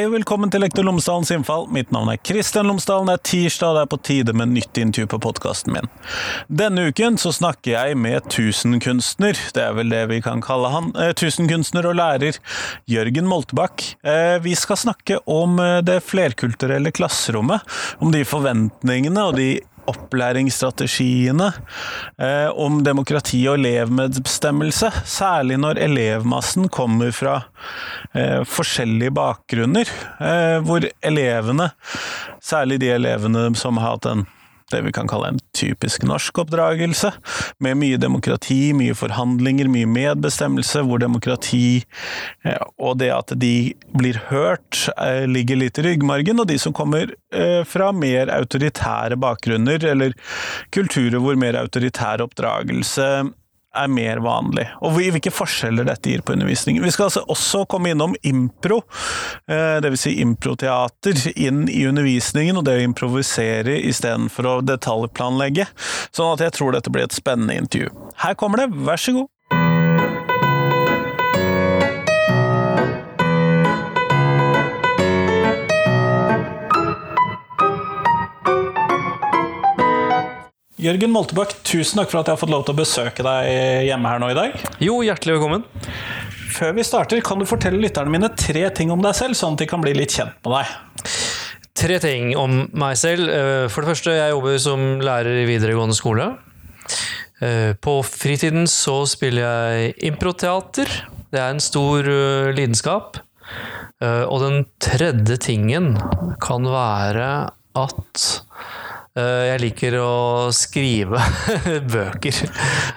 Hei og velkommen til Lektor Lomsdalens innfall. Mitt navn er Kristian Lomsdalen. Det er tirsdag, og det er på tide med nytt intervju på podkasten min. Denne uken så snakker jeg med tusenkunstner, det er vel det vi kan kalle han, eh, tusenkunstner og lærer Jørgen Moltebakk. Eh, vi skal snakke om eh, det flerkulturelle klasserommet, om de forventningene og de opplæringsstrategiene eh, om demokrati og elevmedbestemmelse, særlig når elevmassen kommer fra eh, forskjellige bakgrunner, eh, hvor elevene, særlig de elevene som har hatt en det vi kan kalle en typisk norsk oppdragelse, med mye demokrati, mye forhandlinger, mye medbestemmelse, hvor demokrati eh, og det at de blir hørt, eh, ligger litt i ryggmargen, og de som kommer eh, fra mer autoritære bakgrunner, eller kulturer hvor mer autoritær oppdragelse er mer vanlig, og hvilke forskjeller dette gir på undervisningen. Vi skal altså også komme innom impro, eh, dvs. Si improteater, inn i undervisningen, og det å improvisere istedenfor å detaljplanlegge. Sånn at jeg tror dette blir et spennende intervju. Her kommer det, vær så god! Jørgen Moltebakk, tusen takk for at jeg har fått lov til å besøke deg hjemme her nå i dag. Jo, hjertelig velkommen. Før vi starter, kan du fortelle lytterne mine tre ting om deg selv, sånn at de kan bli litt kjent med deg? Tre ting om meg selv. Eh, for det første, jeg jobber som lærer i videregående skole. Eh, på fritiden så spiller jeg improteater. Det er en stor eh, lidenskap. Og den tredje tingen kan være at jeg liker å skrive bøker.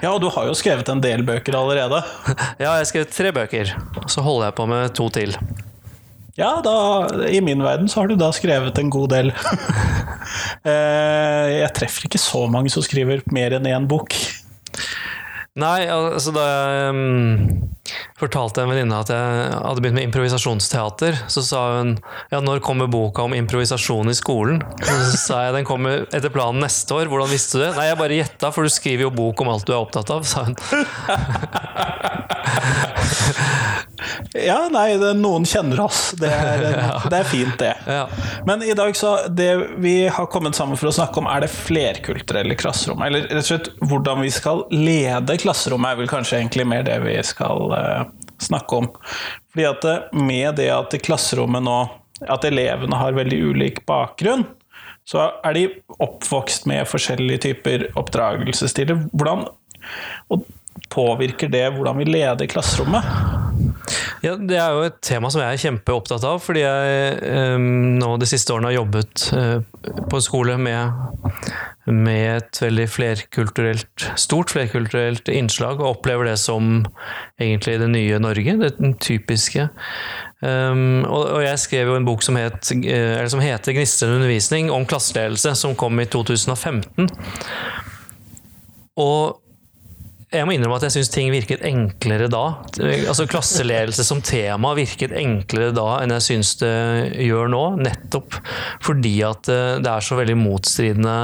Ja, og du har jo skrevet en del bøker allerede. Ja, jeg har skrevet tre bøker. og Så holder jeg på med to til. Ja, da, i min verden så har du da skrevet en god del. Eh, jeg treffer ikke så mange som skriver mer enn én bok. Nei, altså da jeg um, fortalte en venninne at jeg hadde begynt med improvisasjonsteater, så sa hun ja, når kommer boka om improvisasjon i skolen? Så sa jeg den kommer etter planen neste år, hvordan visste du det? Nei, jeg bare gjetta, for du skriver jo bok om alt du er opptatt av, sa hun. Ja, nei, det, noen kjenner oss. Det er, det er fint, det. Ja. Men i dag, så Det vi har kommet sammen for å snakke om, er det flerkulturelle klasserommet. Eller rett og slett hvordan vi skal lede klasserommet, er vel kanskje egentlig mer det vi skal uh, snakke om. Fordi at eh, med det at klasserommet nå At elevene har veldig ulik bakgrunn, så er de oppvokst med forskjellige typer oppdragelsesstiler. Hvordan og påvirker det hvordan vi leder klasserommet? Ja, Det er jo et tema som jeg er kjempeopptatt av, fordi jeg eh, nå de siste årene har jobbet eh, på en skole med, med, et veldig flerkulturelt, stort flerkulturelt innslag, og opplever det som egentlig det nye Norge, det typiske. Um, og, og, jeg skrev jo en bok som, het, uh, som heter 'Gnistrende undervisning' om klasseledelse, som kom i 2015. Og jeg må innrømme at jeg syns ting virket enklere da. Altså Klasseledelse som tema virket enklere da enn jeg syns det gjør nå. Nettopp fordi at eh, det er så veldig motstridende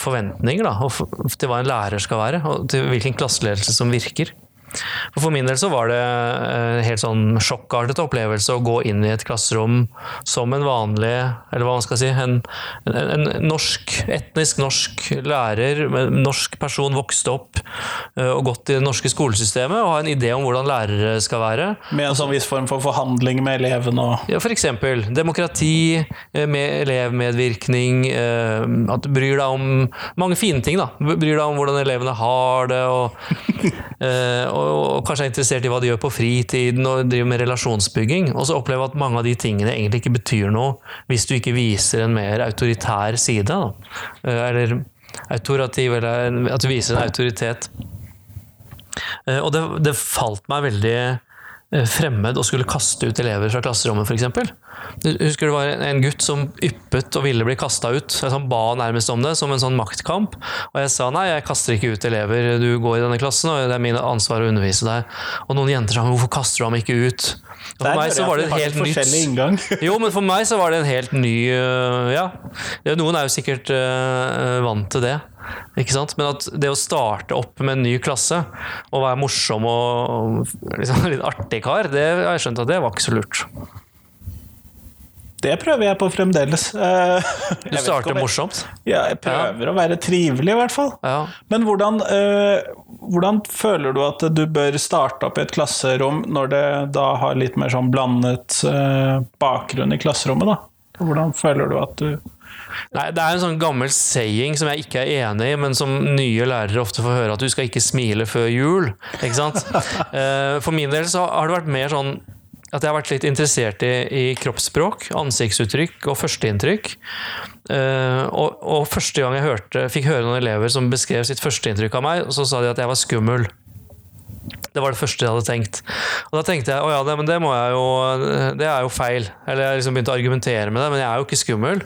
forventninger da, til hva en lærer skal være, og til hvilken klasseledelse som virker. For min del så var det en eh, helt sånn sjokkartet opplevelse å gå inn i et klasserom som en vanlig, eller hva man skal si, en, en, norsk, etnisk norsk lærer, en norsk person vokste opp eh, og gått i det norske skolesystemet og ha en idé om hvordan lærere skal være. Med en sånn viss form for forhandling med elevene og Ja, for eksempel. Demokrati, eh, med elevmedvirkning, at du bryr deg om mange fine ting, da. Bryr deg om hvordan elevene har det, og, og og, kanskje er interessert i hva de gjør på fritiden og driver med relasjonsbygging, og så opplever at mange av de tingene egentlig ikke betyr noe hvis du ikke viser en mer autoritær side. Da. Eh, eller autorativ, eller at du viser en autoritet. Eh, og det, det falt meg veldig eh, fremmed å skulle kaste ut elever fra klasserommet, f.eks. Husker det var en gutt som yppet og ville bli kasta ut. Jeg sånn ba nærmest om det, som en sånn maktkamp. Og jeg sa nei, jeg kaster ikke ut elever, du går i denne klassen, og det er min ansvar å undervise deg. Og noen jenter sa hvorfor kaster du ham ikke ut? Og for meg så var det en helt nytt Jo, men for meg så var det en helt ny øh, Ja, noen er jo sikkert uh, vant til det. Ikke sant? Men at det å starte opp med en ny klasse og være morsom og liksom, litt artig kar, det har jeg skjønt at det var ikke så lurt. Det prøver jeg på fremdeles. Eh, Du starter morsomt. Ja, jeg prøver å være trivelig, i hvert fall. Ja. Men hvordan, eh, hvordan føler du at du bør starte opp i et klasserom når det da har litt mer sånn blandet eh, bakgrunn i klasserommet, da? Hvordan føler du at du Nei, Det er en sånn gammel saying som jeg ikke er enig i, men som nye lærere ofte får høre, at du skal ikke smile før jul. Ikke sant? For min del så har det vært mer sånn at jeg har vært litt interessert i, i kroppsspråk, ansiktsuttrykk og førsteinntrykk. Uh, og, og første gang jeg hørte, fikk høre noen elever som beskrev sitt førsteinntrykk av meg, så sa de at jeg var skummel. Det var det første jeg hadde tenkt. Og da tenkte jeg å ja, det, men det må jeg jo Det er jo feil. Eller jeg liksom begynte å argumentere med det, men jeg er jo ikke skummel.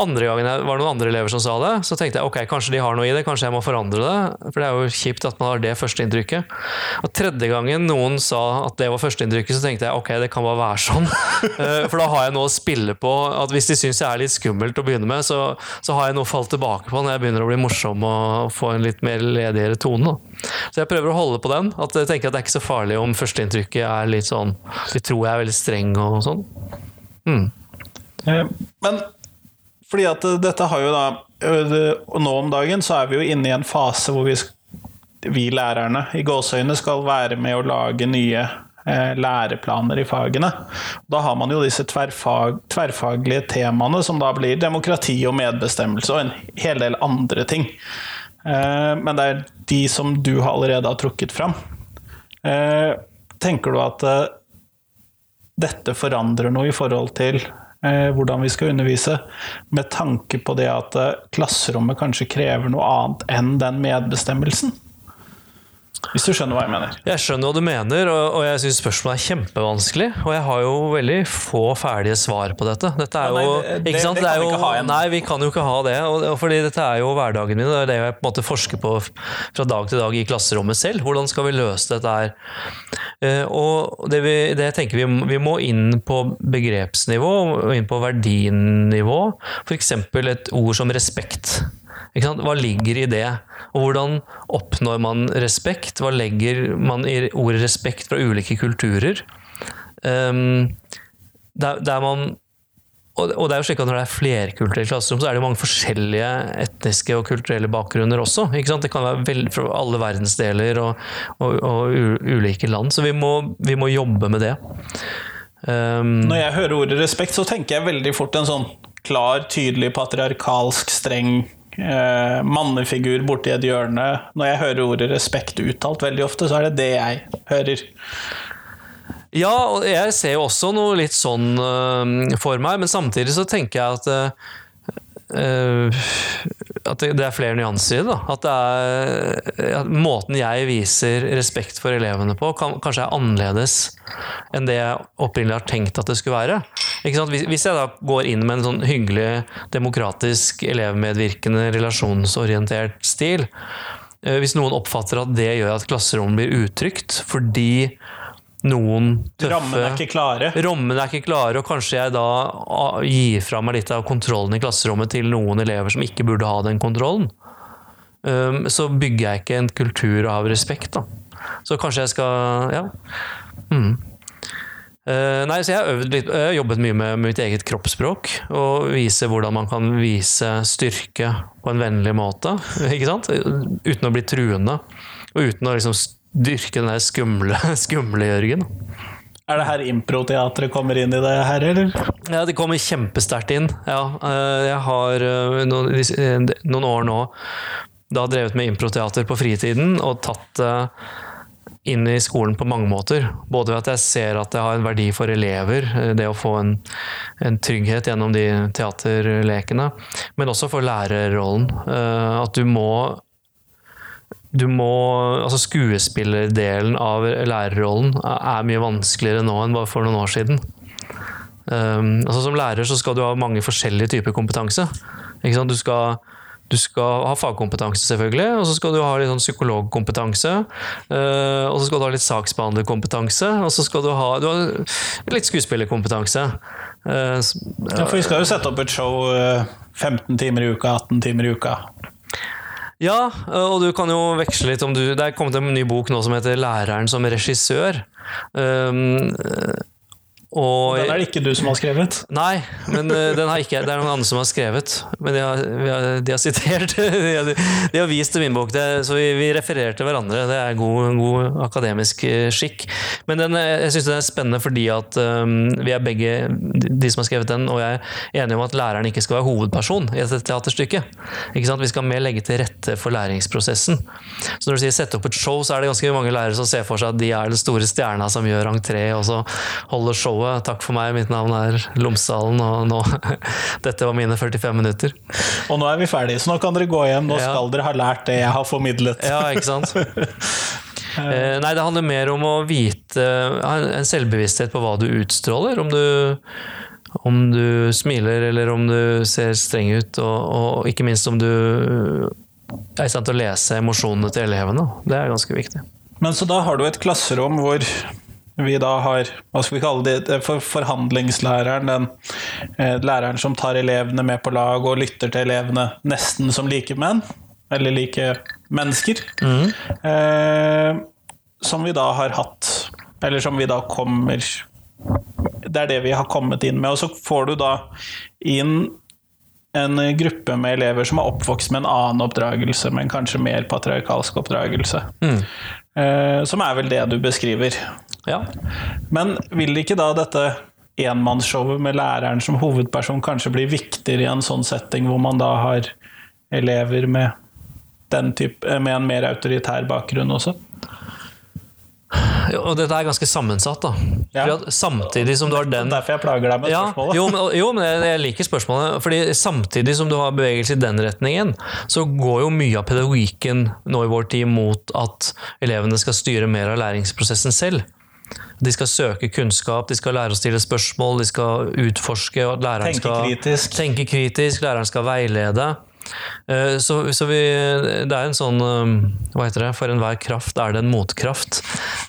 Andre gangen det var noen andre elever som sa det, så tenkte jeg ok, kanskje de har noe i det, kanskje jeg må forandre det. For det er jo kjipt at man har det førsteinntrykket. Og tredje gangen noen sa at det var førsteinntrykket, så tenkte jeg ok, det kan bare være sånn. Eh, For da har jeg noe å spille på. At hvis de syns jeg er litt skummelt å begynne med, så, så har jeg noe å falle tilbake på når jeg begynner å bli morsom og få en litt mer ledigere tone. Da. Så jeg prøver å holde på den. At jeg tenker at det er ikke så farlig om førsteinntrykket er litt sånn De tror jeg er veldig streng og sånn. Mm. Men fordi at eh, dette har jo da eh, nå om dagen så er vi jo inne i en fase hvor vi, vi lærerne i gåseøyne skal være med å lage nye eh, læreplaner i fagene. Da har man jo disse tverrfag, tverrfaglige temaene som da blir demokrati og medbestemmelse og en hel del andre ting. Eh, Men det er de som du allerede har trukket fram. Eh, Tenker du at eh, dette forandrer noe i forhold til hvordan vi skal undervise, med tanke på det at klasserommet kanskje krever noe annet enn den medbestemmelsen? Hvis du skjønner hva jeg mener. Jeg skjønner hva du mener, og, og jeg syns spørsmålet er kjempevanskelig. Og jeg har jo veldig få ferdige svar på dette. Dette er Ja, nei, jo, det- ikke sant? det Det kan vi ikke ha. Nei, vi kan jo ikke ha det. Og, og fordi dette er jo hverdagen min. Det er det jeg på en måte forsker på fra dag til dag i klasserommet selv. Hvordan skal vi løse dette her? Eh, Og det, vi, det jeg tenker vi, vi må inn på begrepsnivå, og inn på verdinivå. F.eks. et ord som respekt. Hva ligger i det? Og hvordan oppnår man respekt? Hva legger man i ordet respekt fra ulike kulturer? Um, der, der man og det er jo slik at Når det er flerkulturelle klasserom, så er det jo mange forskjellige etniske og kulturelle bakgrunner også. Det kan være vel, fra alle verdensdeler og, og, og ulike land. Så vi må, vi må jobbe med det. Um, Når jeg hører ordet respekt, så tenker jeg veldig fort en sånn klar, tydelig, patriarkalsk, streng eh, mannefigur borti et hjørne. Når jeg hører ordet respekt uttalt veldig ofte, så er det det jeg hører. Ja, og jeg ser jo også noe litt sånn uh, for meg, men samtidig så tenker jeg at uh, at det er flere nyanser i det. At, det er, at måten jeg viser respekt for elevene på, kan, kanskje er annerledes enn det jeg opprinnelig har tenkt at det skulle være. Hvis, jeg da går inn med en sånn hyggelig, demokratisk, elevmedvirkende, relasjonsorientert stil, øh, hvis noen oppfatter at det gjør at klasserommet blir utrygt fordi noen tøffe Rammene er ikke klare. Rammene er ikke klare, og kanskje jeg da gir fra meg litt av kontrollen i klasserommet til noen elever som ikke burde ha den kontrollen. Um, så bygger jeg ikke en kultur av respekt, da. Så kanskje jeg skal Ja. Mm. Eh, nei, så jeg har, øvd litt, uh, jobbet mye med mitt eget kroppsspråk. Og vise hvordan man kan vise styrke på en vennlig måte. Ikke sant? Uten å bli truende. Og uten å liksom dyrke den der skumle, skumle Jørgen. Er det her improteatret kommer inn i det her, eller? Ja, det kommer kjempesterkt inn. Ja, eh, jeg har noen, noen år nå da drevet med improteater på fritiden og tatt inn i skolen på mange måter. Både ved at jeg ser at det har en verdi for elever, eh, det å få en, en trygghet gjennom de teaterlekene, men også for lærerrollen. Eh, At du må du må, altså Skuespillerdelen av lærerrollen er mye vanskeligere nå enn bare for noen år siden. Um, altså Som lærer så skal du ha mange forskjellige typer kompetanse. Du, skal, du skal ha fagkompetanse, selvfølgelig, og så skal du ha litt sånn psykologkompetanse. Uh, og så skal du ha litt saksbehandlerkompetanse, og så skal du ha, du har litt skuespillerkompetanse. Uh, Ja, for vi skal jo sette opp et show eh, 15 timer i uka, 18 timer i uka. Ja, og du kan jo veksle litt om du Det er kommet en ny bok nå som heter 'Læreren som regissør'. Um, og Den er det ikke du som har skrevet. Nei, men eh, den har ikke, det er noen andre som har skrevet. Men de har, vi har, de har sitert. De har, de har vist til min bok, det, så vi, vi refererer til hverandre. Det er god, god akademisk eh, skikk. Men den, eh, jeg syns den er spennende fordi at um, vi er begge, de som har skrevet den, og jeg er enige om at læreren ikke skal være hovedperson i dette teaterstykket. Ikke sant? Vi skal mer legge til rette for læringsprosessen. Så når du sier sette opp et show, så er det ganske mange lærere som ser for seg at de er den store stjerna som gjør entré, og så holder showet. Takk for meg, mitt navn er Lomsdalen, og nå Dette var mine 45 minutter. Og nå er vi ferdige, så nå kan dere gå hjem. Nå Ja. skal dere ha lært det jeg har formidlet. Ja, ikke sant? Eh, nei, det handler mer om å vite en selvbevissthet på hva du utstråler. Om du, om du smiler, eller om du ser streng ut, og, og ikke minst om du er i stand til å lese emosjonene til elevene. Det er ganske viktig. Men så da har du et klasserom hvor vi da har hva skal vi kalle det, for forhandlingslæreren, den eh, læreren som tar elevene med på lag og lytter til elevene nesten som likemenn, eller like mennesker, eh, som vi da har hatt, eller som vi da kommer Det er det vi har kommet inn med. Og så får du da inn en gruppe med elever som er oppvokst med en annen oppdragelse, men kanskje mer patriarkalsk oppdragelse. Eh, som er vel det du beskriver. Ja. Men vil ikke da dette enmannsshowet med læreren som hovedperson kanskje bli viktigere i en sånn setting, hvor man da har elever med, den type, eh, med en mer autoritær bakgrunn også? Og dette er ganske sammensatt, da. Ja. Samtidig som du har den Derfor jeg plager deg med ja, spørsmålet. jo, men, jo, men jeg, jeg liker spørsmålet. Fordi samtidig som du har bevegelse i den retningen, så går jo mye av pedagogikken nå i vår tid mot at elevene skal styre mer av læringsprosessen selv. De skal søke kunnskap, de skal lære å stille spørsmål, de skal utforske. læreren Tenke skal kritisk. Tenke kritisk, læreren skal veilede. Eh, Så, så vi, det er en sånn eh, Hva heter det? For enhver kraft er det en motkraft.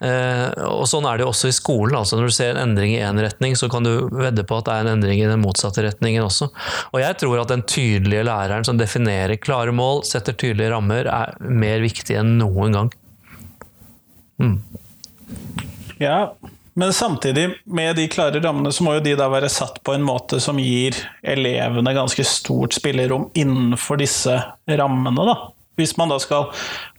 Eh, Og sånn er det jo også i skolen. altså Når du ser en endring i én retning, så kan du vedde på at det er en endring i den motsatte retningen også. Og jeg tror at den tydelige læreren som definerer klare mål, setter tydelige rammer, er mer viktig enn noen gang. Ja, men samtidig, med de klare rammene, så må jo de da være satt på en måte som gir elevene ganske stort spillerom innenfor disse rammene, da. Hvis man da skal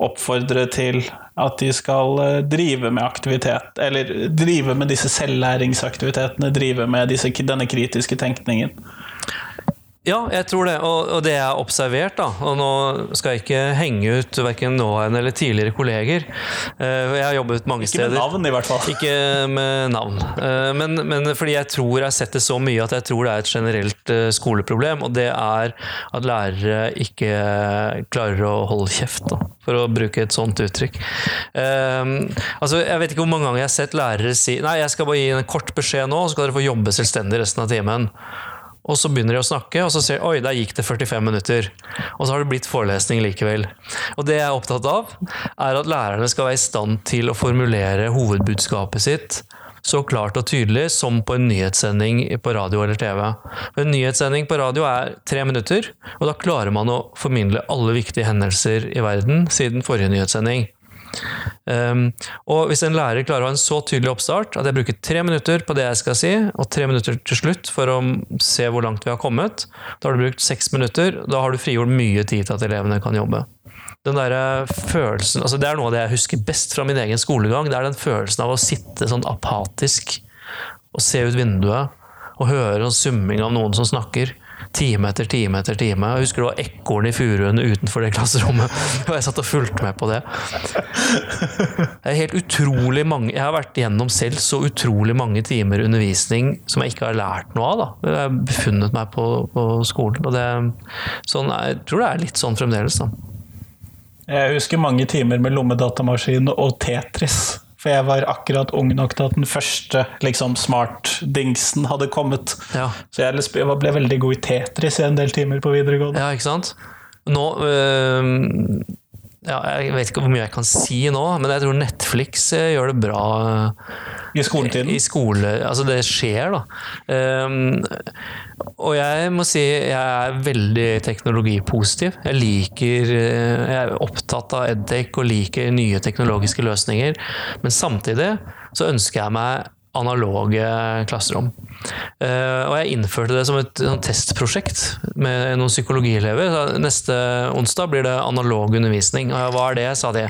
oppfordre til at de skal eh, drive med aktivitet, eller drive med disse selvlæringsaktivitetene, drive med disse, denne kritiske tenkningen. Ja, jeg tror det. Og, og det jeg har observert, da Og nå skal jeg ikke henge ut verken nåværende eller tidligere kolleger. Eh, Jeg har jobbet mange Ikke med navn, i hvert fall. Ikke med navn. Eh, Men, men fordi jeg tror jeg har sett det så mye at jeg tror det er et generelt eh, skoleproblem. Og det er at lærere ikke klarer å holde kjeft, da, for å bruke et sånt uttrykk. Altså, Jeg vet ikke hvor mange ganger jeg har sett lærere si Nei, jeg skal bare gi en kort beskjed nå, så skal dere få jobbe selvstendig resten av timen. Og så begynner de å snakke, og så ser de oi, der gikk det 45 minutter. Og så har det blitt forelesning likevel. Og det jeg er opptatt av, er at lærerne skal være i stand til å formulere hovedbudskapet sitt så klart og tydelig som på en nyhetssending på radio eller TV. En nyhetssending på radio er tre minutter, og da klarer man å formidle alle viktige hendelser i verden siden forrige nyhetssending. Um, og hvis en lærer klarer å ha en så tydelig oppstart at jeg bruker tre minutter på det jeg skal si, og tre minutter til slutt for å se hvor langt vi har kommet, da har du brukt seks minutter. Da har du frigjort mye tid til at elevene kan jobbe. Den der følelsen, altså Det er noe av det jeg husker best fra min egen skolegang. Det er den følelsen av å sitte sånn apatisk og se ut vinduet og høre en summing av noen som snakker. Time etter time etter time. Jeg husker det var ekorn i furuen utenfor det klasserommet. Og jeg satt og fulgte med på det. Det er helt utrolig mange Jeg har vært gjennom selv så utrolig mange timer undervisning som jeg ikke har lært noe av. da. Jeg har befunnet meg på, på skolen. Og det, sånn, jeg tror det er litt sånn fremdeles. da. Jeg husker mange timer med lommedatamaskin og Tetris. For jeg var akkurat ung nok til at den første liksom, smart-dingsen hadde kommet. Ja. Så jeg ble veldig god i Tetris i en del timer på videregående. Ja, ikke sant? Nå øh, ja, Jeg vet ikke hvor mye jeg kan si nå, men jeg tror Netflix øh, gjør det bra I skoletiden. i skole. Altså, det skjer, da. Um, og jeg må si jeg er veldig teknologipositiv. Jeg liker øh, Jeg er opptatt av edtech og liker nye teknologiske løsninger. Men samtidig så ønsker jeg meg analoge klasserom. Uh, og jeg innførte det som et sånn, testprosjekt med noen psykologielever. Neste onsdag blir det analog undervisning. Og hva er det, sa de.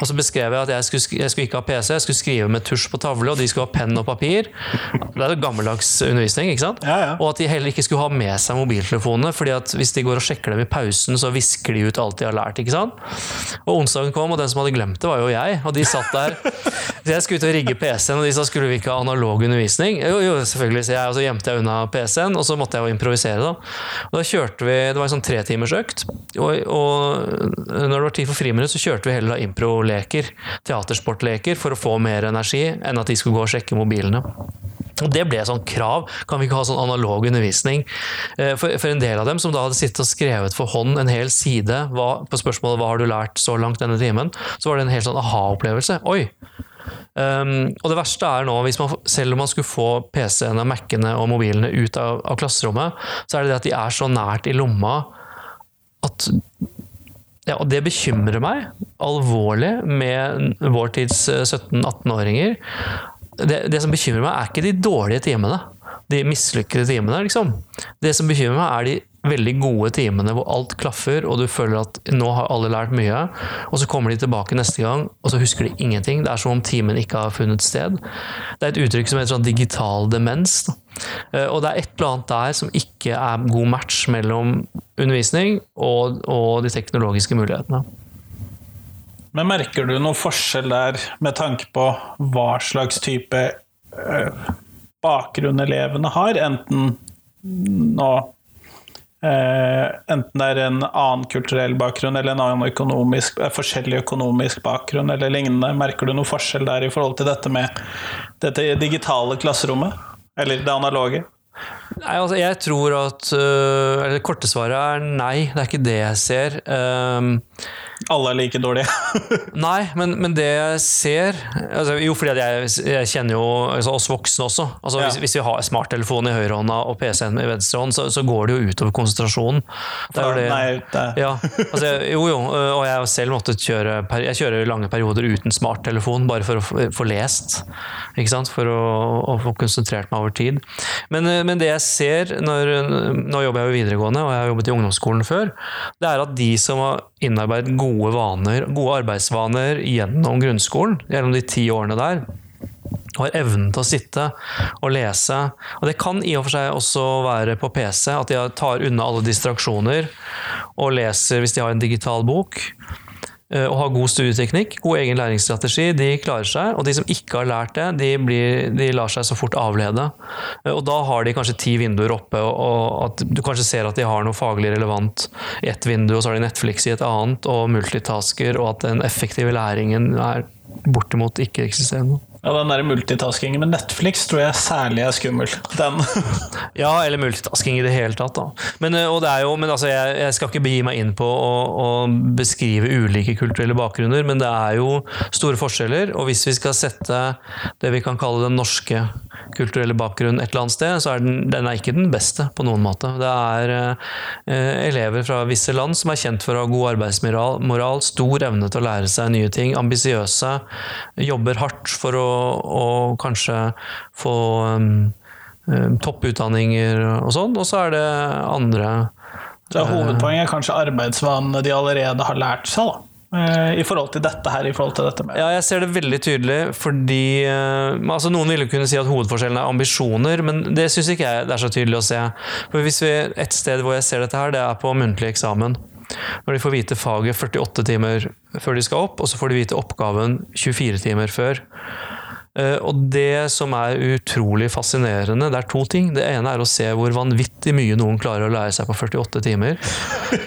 Og så beskrev jeg at jeg skulle, jeg skulle ikke ha PC, jeg skulle skrive med tusj på tavle, og de skulle ha penn og papir. Det er gammeldags undervisning, ikke sant? Ja, ja. Og at de heller ikke skulle ha med seg mobiltelefonene, fordi at hvis de går og sjekker dem i pausen, så visker de ut alt de har lært. ikke sant? Og onsdagen kom, og den som hadde glemt det, var jo jeg. Og de satt der. Så jeg skulle ut og rigge PC-en, og de sa skulle vi ikke ha analog undervisning? Jo, jo selvfølgelig, så jeg, og så gjemte jeg unna PC-en, og så måtte jeg jo improvisere. Da Og da kjørte vi, Det var en sånn tretimersøkt, og, og når det var tid for friminutt, så kjørte vi heller da impro-leker, teatersportleker, for å få mer energi enn at de skulle gå og sjekke mobilene. Og Det ble et sånn krav. Kan vi ikke ha sånn analog undervisning? Eh, for, for, en del av dem som da hadde sittet og skrevet for hånd en hel side hva, på spørsmålet hva har du lært så langt denne timen, så var det en helt sånn aha-opplevelse. Oi! Um, og det verste er nå, man, selv om man skulle få PC-ene, Mac-ene og mobilene ut av, av, klasserommet, så er det det at de er så nært i lomma at ja, og det bekymrer meg alvorlig med vår tids 17-18-åringer. Det, det, som bekymrer meg, er ikke de dårlige timene. De mislykkede timene, liksom. Det som bekymrer meg, er de veldig gode timene hvor alt klaffer, og du føler at nå har alle lært mye. Og så kommer de tilbake neste gang, og så husker de ingenting. Det er som om timen ikke har funnet sted. Det er et uttrykk som heter sånn digital demens. Eh, og det er et eller annet der som ikke er god match mellom undervisning og, og de teknologiske mulighetene. Men merker du noen forskjell der med tanke på hva slags type øh, bakgrunn elevene har, enten nå Uh, enten det er en annen kulturell bakgrunn eller en annen økonomisk, uh, forskjellig økonomisk bakgrunn eller lignende. Merker du noe forskjell der i forhold til dette med dette digitale klasserommet? Eller det analoge? Nei, altså jeg tror at uh, Eller det korte svaret er nei, det er ikke det jeg ser. Um, alle er like dårlige? Nei, men, men, det jeg ser altså, Jo, fordi jeg, jeg, kjenner jo altså, oss voksne også. Altså, ja. hvis, hvis, vi har smarttelefonen i høyrehånda og PC-en i venstrehånd, så, så går det jo utover konsentrasjonen. Det er det, nei, det. Ja, altså, jo, jo. Og jeg har selv måttet kjøre Jeg kjører lange perioder uten smarttelefon bare for å få lest. Ikke sant? For å, å få konsentrert meg over tid. Men, men, det jeg ser når, Nå jobber jeg jo videregående, og jeg har jobbet i ungdomsskolen før. Det er at de som har innarbeidet gode vaner, gode arbeidsvaner gjennom grunnskolen, gjennom de ti årene der. Og Har evnen til å sitte og lese. Og det kan i og for seg også være på PC, at de tar unna alle distraksjoner og leser hvis de har en digital bok. Eh, og har god studieteknikk, god egen læringsstrategi, de klarer seg. Og de som ikke har lært det, de, blir, de lar seg så fort avlede. Eh, og da har de kanskje ti vinduer oppe, og du kanskje ser at de har noe faglig relevant i ett vindu, og så har de Netflix i et annet, og multitasker, og at den effektive læringen er bortimot ikke-eksisterende. Ja, Den der multitaskingen med Netflix tror jeg særlig er skummel. Ja, eller multitasking i det hele tatt. da. Men, eh, jo, men altså, jeg, jeg, skal ikke begi meg inn på å, å, beskrive ulike kulturelle bakgrunner, men det er jo store forskjeller. Og hvis vi skal sette det vi kan kalle den norske kulturelle bakgrunnen et eller annet sted, så er den, den er ikke den beste på noen måte. Det er eh, elever fra visse land som er kjent for å ha god arbeidsmoral, stor evne til å lære seg nye ting, ambisiøse, jobber hardt for å og kanskje få um, um, topputdanninger og sånn. Og så er det andre Så hovedpoenget er kanskje arbeidsvanene de allerede har lært seg, da? Eh, I forhold til dette her, i forhold til dette med Ja, jeg ser det veldig tydelig, fordi uh, altså Noen ville kunne si at hovedforskjellen er ambisjoner, men det syns ikke jeg det er så tydelig å se. For hvis vi, Et sted hvor jeg ser dette her, det er på muntlig eksamen. Når de får vite faget 48 timer før de skal opp, og så får de vite oppgaven 24 timer før. Eh, og det som er utrolig fascinerende, det er to ting. Det ene er å se hvor vanvittig mye noen klarer å lære seg på 48 timer.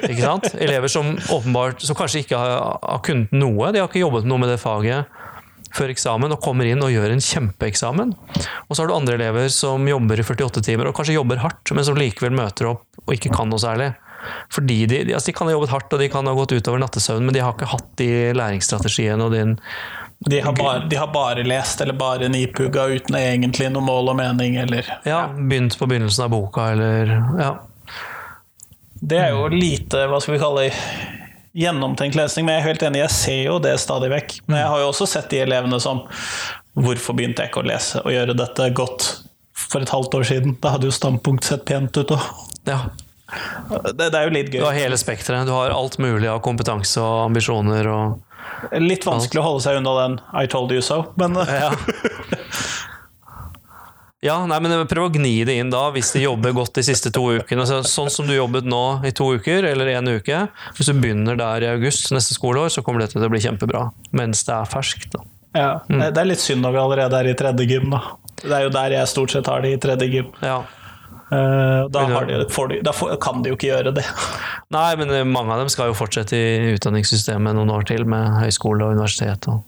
Ikke sant? Elever som åpenbart, som kanskje ikke har, har kunnet noe, de har ikke jobbet noe med det faget før eksamen og kommer inn og gjør en kjempeeksamen. Og så har du andre elever som jobber i 48 timer og kanskje jobber hardt, men som likevel møter opp og ikke kan noe særlig. Fordi de, altså de kan ha jobbet hardt og de kan ha gått utover nattesøvn, men de har ikke hatt de læringsstrategiene og din de har, bare, de har, bare, lest eller bare nipugga uten egentlig noe mål og mening, eller Ja, begynt på begynnelsen av boka, eller Ja. Det er jo lite, hva skal vi kalle det, gjennomtenkt lesning, men jeg er helt enig, jeg ser jo det stadig vekk. Men jeg har jo også sett de elevene som Hvorfor begynte jeg ikke å lese og gjøre dette godt for et halvt år siden? Da hadde jo Standpunkt sett pent ut òg. Ja. Det, det er jo litt gøy. Du har hele spekteret. Du har alt mulig av kompetanse og ambisjoner og Litt vanskelig å holde seg unna den 'I told you so', men eh, Ja. Ja, nei, men Prøv å gni det inn da, hvis de jobber godt de siste to ukene. Så, sånn som du jobbet nå i to uker, eller en uke. Hvis du begynner der i august neste skoleår, så kommer dette til å bli kjempebra. Mens det er ferskt. da. ja, det det er litt synd når vi allerede er i tredje gym, da. Det er jo der jeg stort sett har det i tredje gym. Ja. Eh, Da, har de, de, da kan de jo ikke gjøre det. Nei, men eh, mange av dem skal jo fortsette i utdanningssystemet noen år til, med høyskole og universitet. Og.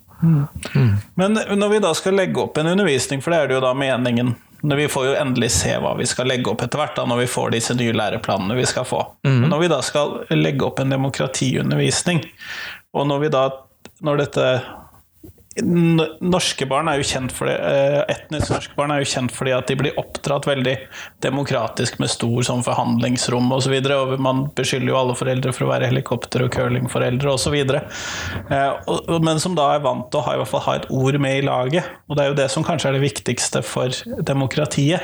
Men når vi da skal legge opp en undervisning, for det er det jo da meningen når Vi får jo endelig se hva vi skal legge opp etter hvert, da, når vi får disse nye læreplanene vi skal få. Men når vi da skal legge opp en demokratiundervisning, og når vi da når dette Norske barn er jo kjent for det, eh, etnisk norske barn er jo kjent fordi at de blir oppdratt veldig demokratisk med stor sånn forhandlingsrom osv. Og, så og man beskylder jo alle foreldre for å være helikopter- og curlingforeldre osv. Eh, Men som da er vant til å ha, i hvert fall ha et ord med i laget. Og det er jo det som kanskje er det viktigste for demokratiet.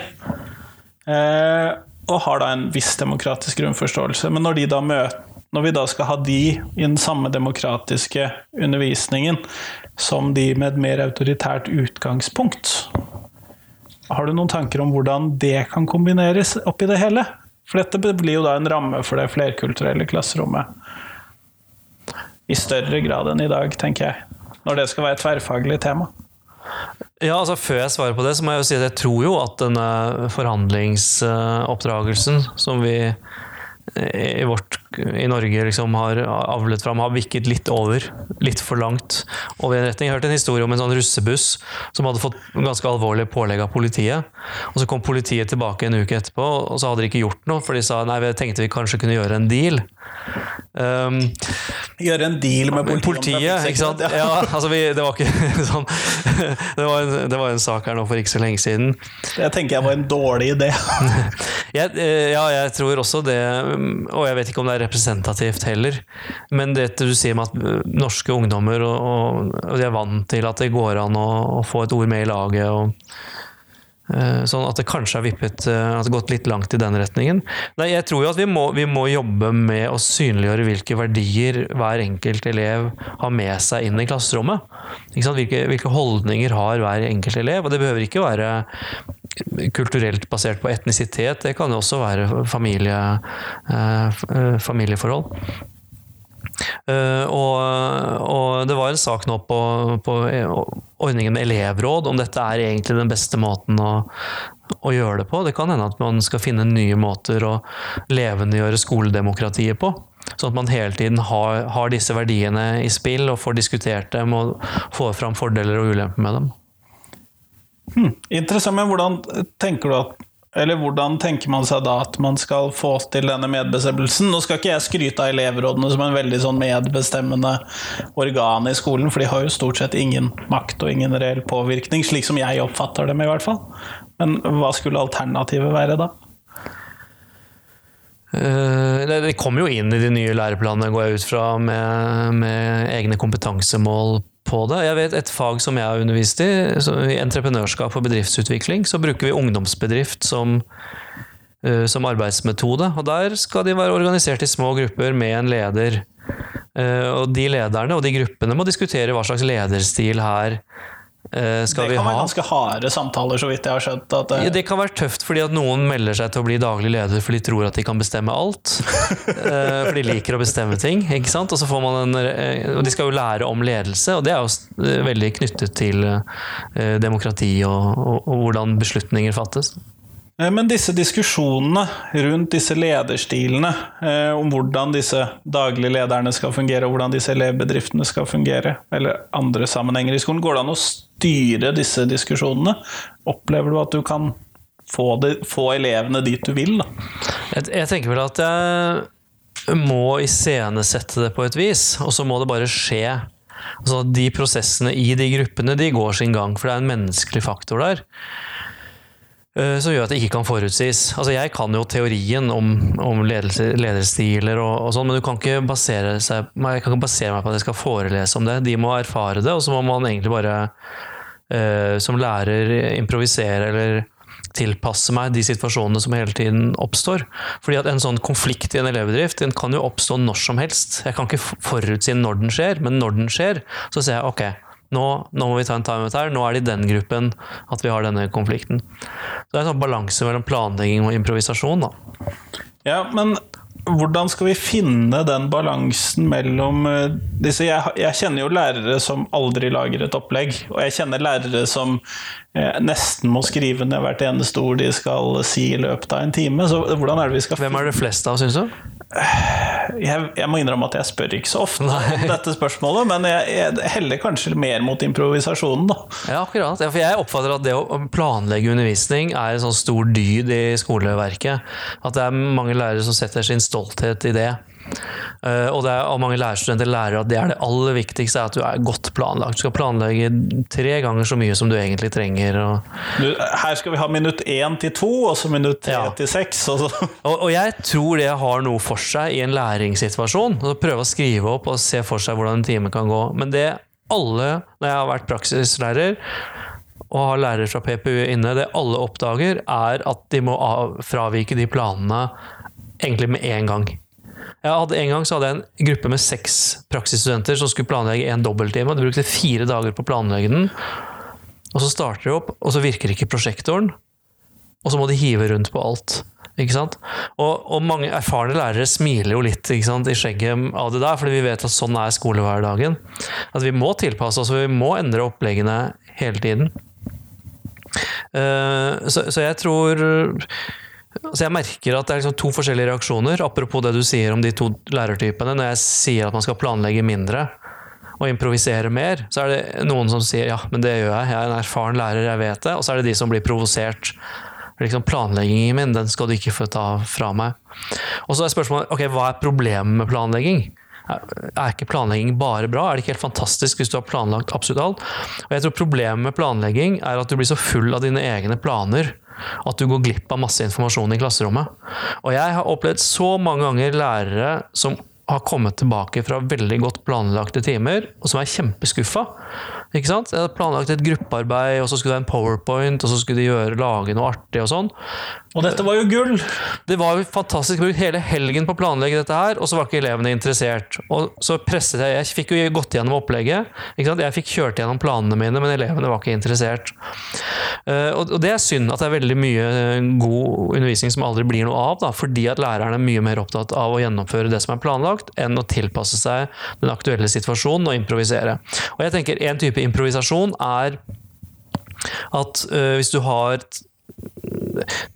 Eh, og har da en viss demokratisk grunnforståelse. Men når, de da møter, når vi da skal ha de i den samme demokratiske undervisningen som de med et mer autoritært utgangspunkt, har du noen tanker om hvordan det kan kombineres oppi det hele? For dette blir jo da en ramme for det flerkulturelle klasserommet. I større grad enn i dag, tenker jeg. Når det skal være et tverrfaglig tema. Ja, altså Før jeg svarer på det, så må jeg jo si at jeg tror jo at denne forhandlingsoppdragelsen som vi i, vårt, i Norge liksom har avlet fram, har vikket litt over. Litt for langt over i en retning. Jeg hørte en historie om en sånn russebuss som hadde fått ganske alvorlige pålegg av politiet. Og Så kom politiet tilbake en uke etterpå, og så hadde de ikke gjort noe, for de sa nei, vi tenkte vi kanskje kunne gjøre en deal. Um, Gjøre en deal med politiet. Politiet, ikke sant? Ja, altså vi, det var ikke sånn det var, en, det var en sak her nå for ikke så lenge siden. Jeg tenker jeg var en dårlig idé. Jeg, eh, ja, jeg tror også det, og jeg vet ikke om det er representativt heller, men det du sier med at norske ungdommer og, og, de er vant til at det går an å, å få et ord med i laget, og Sånn at det kanskje har vippet eh, at gått litt langt i den retningen. Nei, jeg tror jo at vi må, vi må jobbe med å synliggjøre hvilke verdier hver enkelt elev har med seg inn i klasserommet. Hvilke, hvilke holdninger har hver enkelt elev? Og det behøver ikke være kulturelt basert på etnisitet, det kan jo også være familie, eh, eh, familieforhold. Eh, og, og det var en sak nå på, på ordningen med elevråd, om dette er egentlig den beste måten å, å gjøre det på. Det kan hende at man skal finne nye måter å levendegjøre skoledemokratiet på. Sånn at man hele tiden har, har disse verdiene i spill og får diskutert dem og får fram fordeler og ulemper med dem. Interessant, men hvordan tenker du at eller hvordan tenker man seg da at man skal få til denne medbestemmelsen? Nå skal ikke jeg skryte av elevrådene som en veldig sånn medbestemmende organ i skolen, for de har jo stort sett ingen makt og ingen reell påvirkning, slik som jeg oppfatter dem i hvert fall. Men hva skulle alternativet være da? Eh, Det kommer jo inn i de nye læreplanene, går jeg ut fra, med, med egne kompetansemål på det. Jeg vet Et fag som jeg har undervist i, i entreprenørskap og bedriftsutvikling, så bruker vi ungdomsbedrift som, uh, som arbeidsmetode. og Der skal de være organisert i små grupper med en leder. Uh, Og De lederne og de gruppene må diskutere hva slags lederstil her Det vi kan ha. være ganske harde samtaler, så vidt jeg har skjønt. At det, Ja, det kan være tøft fordi at noen melder seg til å bli daglig leder fordi de tror at de kan bestemme alt. Eh, For de liker å bestemme ting. ikke sant? Og så får man en, eh, og de skal jo lære om ledelse, og det er jo eh, veldig knyttet til eh, demokrati og, og, og hvordan beslutninger fattes. Eh, Men disse diskusjonene rundt disse lederstilene, eh, om hvordan disse daglige lederne skal fungere, og hvordan disse elevbedriftene skal fungere, eller andre sammenhenger i skolen, går det an å styre disse diskusjonene? Opplever du at du kan få, det, få elevene dit du vil? Da? Jeg, jeg tenker vel at jeg må iscenesette det på et vis, og så må det bare skje. Altså De prosessene i de gruppene de går sin gang, for det er en menneskelig faktor der. Eh, Som gjør at det ikke kan forutsies. Altså Jeg kan jo teorien om, om lederstiler og, og sånn, men du kan ikke basere seg, jeg kan ikke basere meg på at jeg skal forelese om det. De må erfare det, og så må man egentlig bare eh, som lærer improvisere eller tilpasse meg de situasjonene som hele tiden oppstår. Fordi at en sånn konflikt i en elevbedrift den kan jo oppstå når som helst. Jeg kan ikke forutsi når den skjer, men når den skjer, så ser jeg ok, nå, nå må vi ta en timeout her. Nå er det i den gruppen at vi har denne konflikten. Så det er en sånn balanse mellom planlegging og improvisasjon. da. Ja, men hvordan skal vi finne den balansen mellom eh, disse jeg, jeg, kjenner jo lærere som aldri lager et opplegg, og jeg kjenner lærere som eh, nesten må skrive ned hvert eneste ord de skal si i løpet av en time. Så hvordan er det vi skal Hvem er det flest av, syns du? Jeg, jeg, må innrømme at jeg spør ikke så ofte Nei. om dette spørsmålet, men jeg, jeg, heller kanskje mer mot improvisasjonen, da. Ja, akkurat. Ja, for jeg oppfatter at det å planlegge undervisning er en sånn stor dyd i skoleverket. At det er mange lærere som setter sin stolthet i det. Uh, og, er, og, mange lærerstudenter lærer at det er det aller viktigste, at du er godt planlagt. Du skal planlegge tre ganger så mye som du egentlig trenger. Du, her skal vi ha minutt én til to, og så minutt tre ja. til seks. Og, og, og, jeg tror det har noe for seg i en læringssituasjon. Å prøve å skrive opp og se for seg hvordan en time kan gå. Men det alle, når jeg har vært praksislærer, og har lærere fra PPU inne, det alle oppdager, er at de må fravike de planene egentlig med en gang. Jeg hadde En gang så hadde jeg en gruppe med seks praksisstudenter som skulle planlegge en dobbelttime. De brukte fire dager på å planlegge den. Og så starter de opp, og så virker ikke prosjektoren. Og så må de hive rundt på alt. Ikke sant? Og, og mange erfarne lærere smiler jo litt i skjegget av det der, fordi vi vet at sånn er skolehverdagen. At vi må tilpasse oss, og vi må endre oppleggene hele tiden. Uh, så, så jeg tror Altså jeg merker at det er liksom to forskjellige reaksjoner, apropos det du sier om de to lærertypene. Når jeg sier at man skal planlegge mindre og improvisere mer, så er det noen som sier ja, men det gjør jeg, jeg er en erfaren lærer, jeg vet det. Og så er det de som blir provosert. Liksom, planleggingen min, den skal du ikke få ta fra meg. Og så er spørsmålet ok, hva er problemet med planlegging? Er ikke planlegging bare bra? Er det ikke helt fantastisk hvis du har planlagt absolutt alt? Og jeg tror Problemet med planlegging er at du blir så full av dine egne planer at du går glipp av masse informasjon i klasserommet. Og jeg har opplevd så mange ganger lærere som har kommet tilbake fra veldig godt planlagte timer, og som er kjempeskuffa. Ikke sant? Jeg hadde planlagt et gruppearbeid, og så skulle det være en powerpoint, og så skulle de gjøre, lage noe artig og sånn. Og dette var jo gull! Det var jo fantastisk. Brukt hele helgen på å planlegge dette her, og så var ikke elevene interessert. Og så presset jeg Jeg fikk jo gått gjennom opplegget. Jeg fikk kjørt gjennom planene mine, men elevene var ikke interessert. Eh, og det er synd at det er veldig mye eh, god undervisning som aldri blir noe av, da, fordi at læreren er mye mer opptatt av å gjennomføre det som er planlagt, enn å tilpasse seg den aktuelle situasjonen og improvisere. Og jeg tenker En type improvisasjon er at uh, hvis du har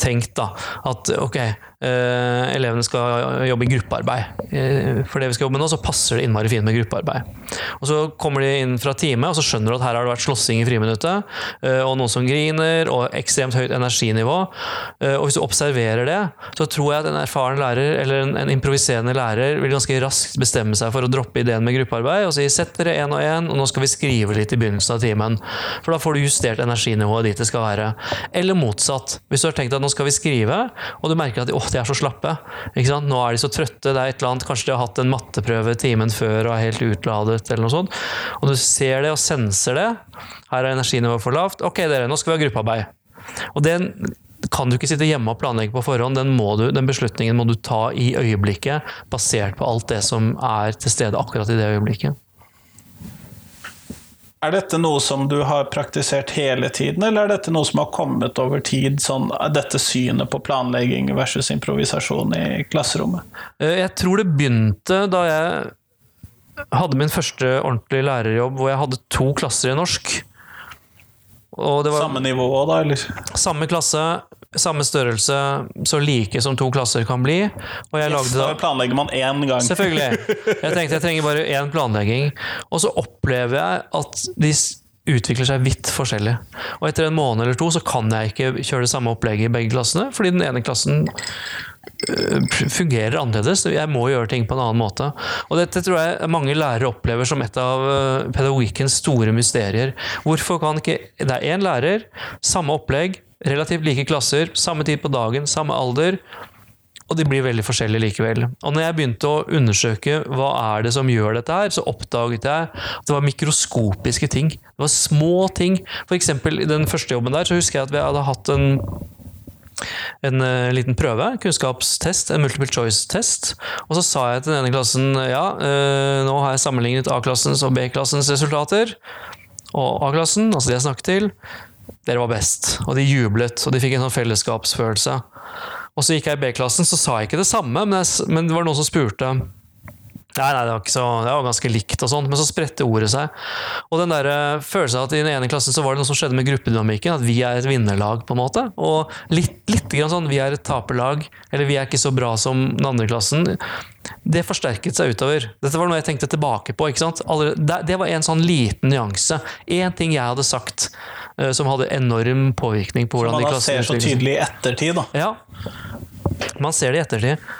tenkt da, at ok, eh, elevene skal jobbe i gruppearbeid. Eh, for det vi skal jobbe med nå, så passer det innmari fint med gruppearbeid. Og Så kommer de inn fra time, og så skjønner du at her har det vært slåssing i friminuttet. Eh, og noen som griner, og ekstremt høyt energinivå. Og hvis du observerer det, så tror jeg at en erfaren lærer, eller en, en improviserende lærer, vil ganske raskt bestemme seg for å droppe ideen med gruppearbeid og si sett dere én og én, og nå skal vi skrive litt i begynnelsen av timen. For da får du justert energinivået dit det skal være. Eller motsatt. Hvis du har tenkt at nå skal vi skrive, og du merker at de, oh, de er så slappe. Nå er de så trøtte. det er et eller annet, Kanskje de har hatt en matteprøve timen før og er helt utladet. eller noe sånt. Og du ser det og senser det. Her er energinivået for lavt. Ok, dere, nå skal vi ha gruppearbeid. Og den kan du ikke sitte hjemme og planlegge på forhånd. Den, du, den, beslutningen må du ta i øyeblikket, basert på alt det som er til stede akkurat i det øyeblikket. Er dette noe som du har praktisert hele tiden, eller er dette noe som har kommet over tid? Sånn, dette synet på planlegging versus improvisasjon i klasserommet? Eh, jeg tror det begynte da jeg hadde min første ordentlige lærerjobb hvor jeg hadde to klasser i norsk. samme nivå da, eller? Samme klasse, samme størrelse, så like som to klasser kan bli. Og jeg yes, da planlegger man én gang. Selvfølgelig. Jeg tenkte jeg trenger bare én planlegging. Og så opplever jeg at de utvikler seg vidt forskjellig. Og etter en måned eller to så kan jeg ikke kjøre det samme opplegget i begge klassene, fordi den ene klassen øh, fungerer annerledes. Jeg må gjøre ting på en annen måte. Og dette tror jeg mange lærere opplever som et av øh, pedagogikkens store mysterier. Hvorfor kan ikke Det er én lærer, samme opplegg, relativt like klasser, samme tid på dagen, samme alder. Og de blir veldig forskjellige likevel. Og når jeg begynte å undersøke hva er det som gjør dette her, så oppdaget jeg at det var mikroskopiske ting. Det var små ting. For eksempel i den første jobben der, så husker jeg at vi hadde hatt en en uh, liten prøve, kunnskapstest, en multiple choice-test. Og så sa jeg til den ene klassen ja, uh, nå har jeg sammenlignet A-klassens og B-klassens resultater. Og A-klassen, altså de jeg snakket til, dere var best. Og de jublet, og de fikk en sånn fellesskapsfølelse. Og så gikk jeg i B-klassen, så sa jeg ikke det samme, men, jeg, men det var noen som spurte Nei, nei, det var, så, det var ganske likt, og sånt, men så spredte ordet seg. Og den der eh, følelsen av at i den ene klassen så var det noe som skjedde med gruppedynamikken, at vi er et vinnerlag, på en måte. Og litt, litt grann sånn vi er et taperlag, eller vi er ikke så bra som den andre klassen. Det forsterket seg utover. Dette var noe jeg tenkte tilbake på. ikke sant? det var en sånn liten nyanse. Én ting jeg hadde sagt som hadde enorm påvirkning på hvordan de klassene Som man da ser så tydelig i ettertid, da. Ja. Man ser det i ettertid.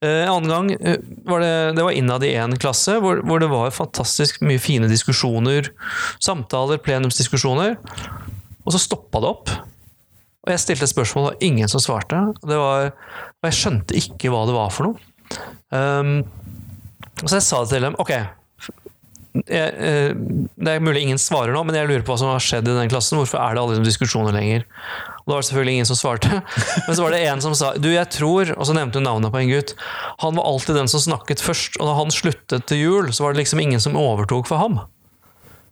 Eh, en annen gang eh, var det, det var innad i én klasse, hvor, hvor, det var fantastisk mye fine diskusjoner. Samtaler, plenumsdiskusjoner. Og så stoppa det opp. Og jeg stilte et spørsmål, og ingen som svarte. Var, og jeg skjønte ikke hva det var for noe. Um, så jeg sa det til dem. Ok, eh, det er mulig ingen svarer nå, men jeg lurer på hva som har skjedd i den klassen. Hvorfor er det aldri diskusjoner lenger? Og da var det selvfølgelig ingen som svarte. Men så var det en som sa du, jeg tror, og så nevnte hun navnet på en gutt. Han var alltid den som snakket først, og da han sluttet til jul, så var det liksom ingen som overtok for ham.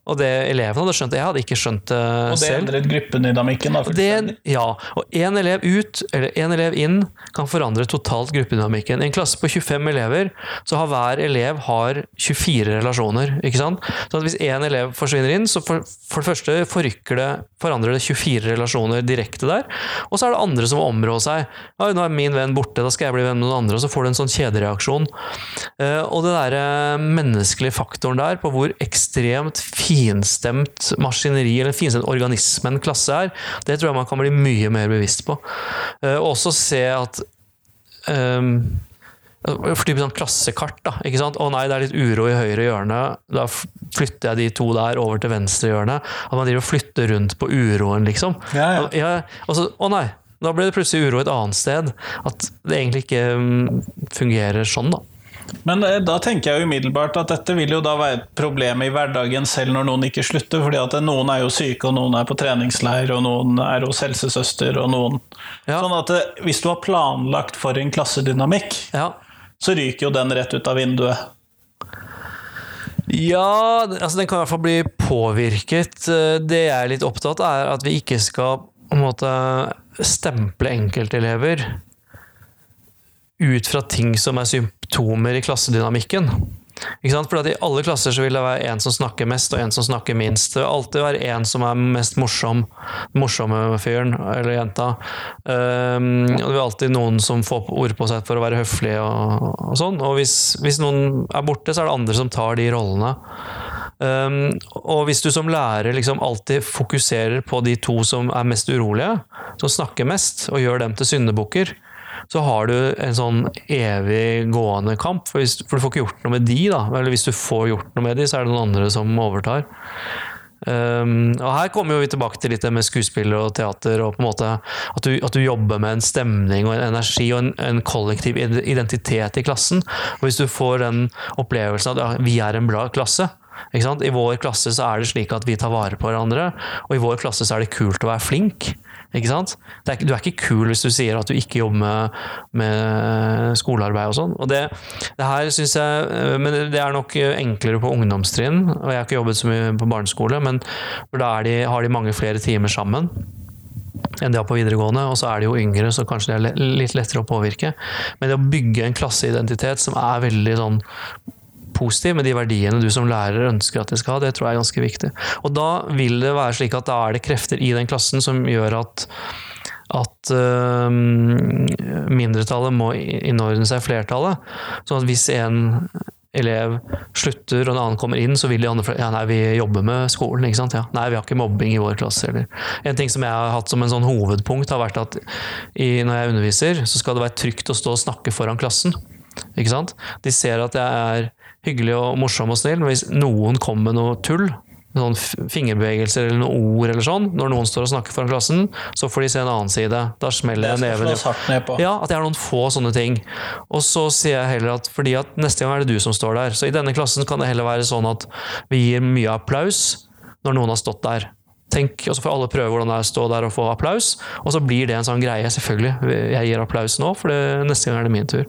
Og det elevene hadde skjønt. Jeg hadde ikke skjønt det selv. Og det endret gruppedynamikken? da, det, Ja. Og én elev ut, eller én elev inn, kan forandre totalt gruppedynamikken. I en klasse på 25 elever, så har hver elev har 24 relasjoner. ikke sant? Så hvis én elev forsvinner inn, så for, for det første forrykker det, forandrer det 24 relasjoner direkte der. Og så er det andre som områder seg. Oi, nå er min venn borte, da skal jeg bli venn med noen andre. Og så får du en sånn kjedereaksjon. Uh, og det derre menneskelige faktoren der, på hvor ekstremt fint finstemt maskineri eller finstemt organisme en klasse er, det tror jeg man kan bli mye mer bevisst på. Og også se at um, for typisk sånn klassekart. da, ikke sant? Å nei, det er litt uro i høyre hjørne. Da flytter jeg de to der over til venstre hjørne. At man driver og flytter rundt på uroen, liksom. Ja, ja. ja og så, å nei, da ble det plutselig uro et annet sted. At det egentlig ikke um, fungerer sånn, da. Men eh, da tenker jeg jo umiddelbart at dette vil jo da være et problem i hverdagen selv når noen ikke slutter, fordi at noen er jo syke, og noen er på treningsleir, og noen er hos helsesøster, og noen ja. Sånn at eh, hvis du har planlagt for en klassedynamikk, ja. så ryker jo den rett ut av vinduet. Ja, altså den kan i hvert fall bli påvirket. Eh, det jeg er litt opptatt av, er at vi ikke skal på en måte stemple enkeltelever ut fra ting som er symptomer i klassedynamikken. For I alle klasser vil det være en som snakker mest, og en som snakker minst. Det vil alltid være en som er mest morsom, morsomme fyren eller jenta. Um, og det vil alltid noen som får ord på seg for å være høflig og, og sånn. Og hvis, hvis, noen er borte, så er det andre som tar de rollene. Um, og hvis du som lærer liksom alltid fokuserer på de to som er mest urolige, som snakker mest, og gjør dem til syndebukker, så har du en sånn evig gående kamp. For, hvis, for, du får ikke gjort noe med de, da. Eller hvis du får gjort noe med de, så er det noen andre som overtar. Um, og Her kommer vi tilbake til litt det med skuespill og teater. og på en måte At du, at du jobber med en stemning og en energi og en, en, kollektiv identitet i klassen. Og Hvis du får den opplevelsen at ja, vi er en bra klasse, i vår klasse så er det slik at vi tar vare på hverandre, og i vår klasse så er det kult å være flink. Ikke sant? Er, du er ikke kul hvis du sier at du ikke jobber med, med skolearbeid og sånn. Og det, det her synes jeg eh, Men det er nok enklere på ungdomstrinn, og jeg har ikke jobbet så mye på barneskole, men da de, har de mange flere timer sammen enn de har på videregående, og så er de jo yngre, så kanskje det er litt lettere å påvirke. Men det å bygge en klasseidentitet som er veldig sånn positiv med de verdiene du som lærer ønsker at de skal ha, det tror jeg er ganske viktig. Og da vil det være slik at da er det krefter i den klassen som gjør at at uh, mindretallet må innordne seg flertallet. Sånn at hvis en elev slutter og en annen kommer inn, så vil de andre ja, nei, vi jobber med skolen. ikke sant? Ja. Nei, vi har ikke mobbing i vår klasse. Eller. En ting som jeg har hatt som en sånn hovedpunkt, har vært at i, når jeg underviser, så skal det være trygt å stå og snakke foran klassen. Ikke sant? De ser at jeg er hyggelig og morsom og snill, men hvis noen kommer med noe tull, sånn fingerbevegelser eller noen ord eller sånn, når noen står og snakker foran klassen, så får de se en annen side. Da smeller jeg Det neven i ja, at jeg har noen få sånne ting. Og så sier jeg heller at fordi at neste gang er det du som står der. Så i denne klassen kan det heller være sånn at vi gir mye applaus når noen har stått der. Tenk, og så får alle prøve hvordan det er å stå der og få applaus, og så blir det en sånn greie. Selvfølgelig. Jeg gir applaus nå, for det, neste gang er det min tur.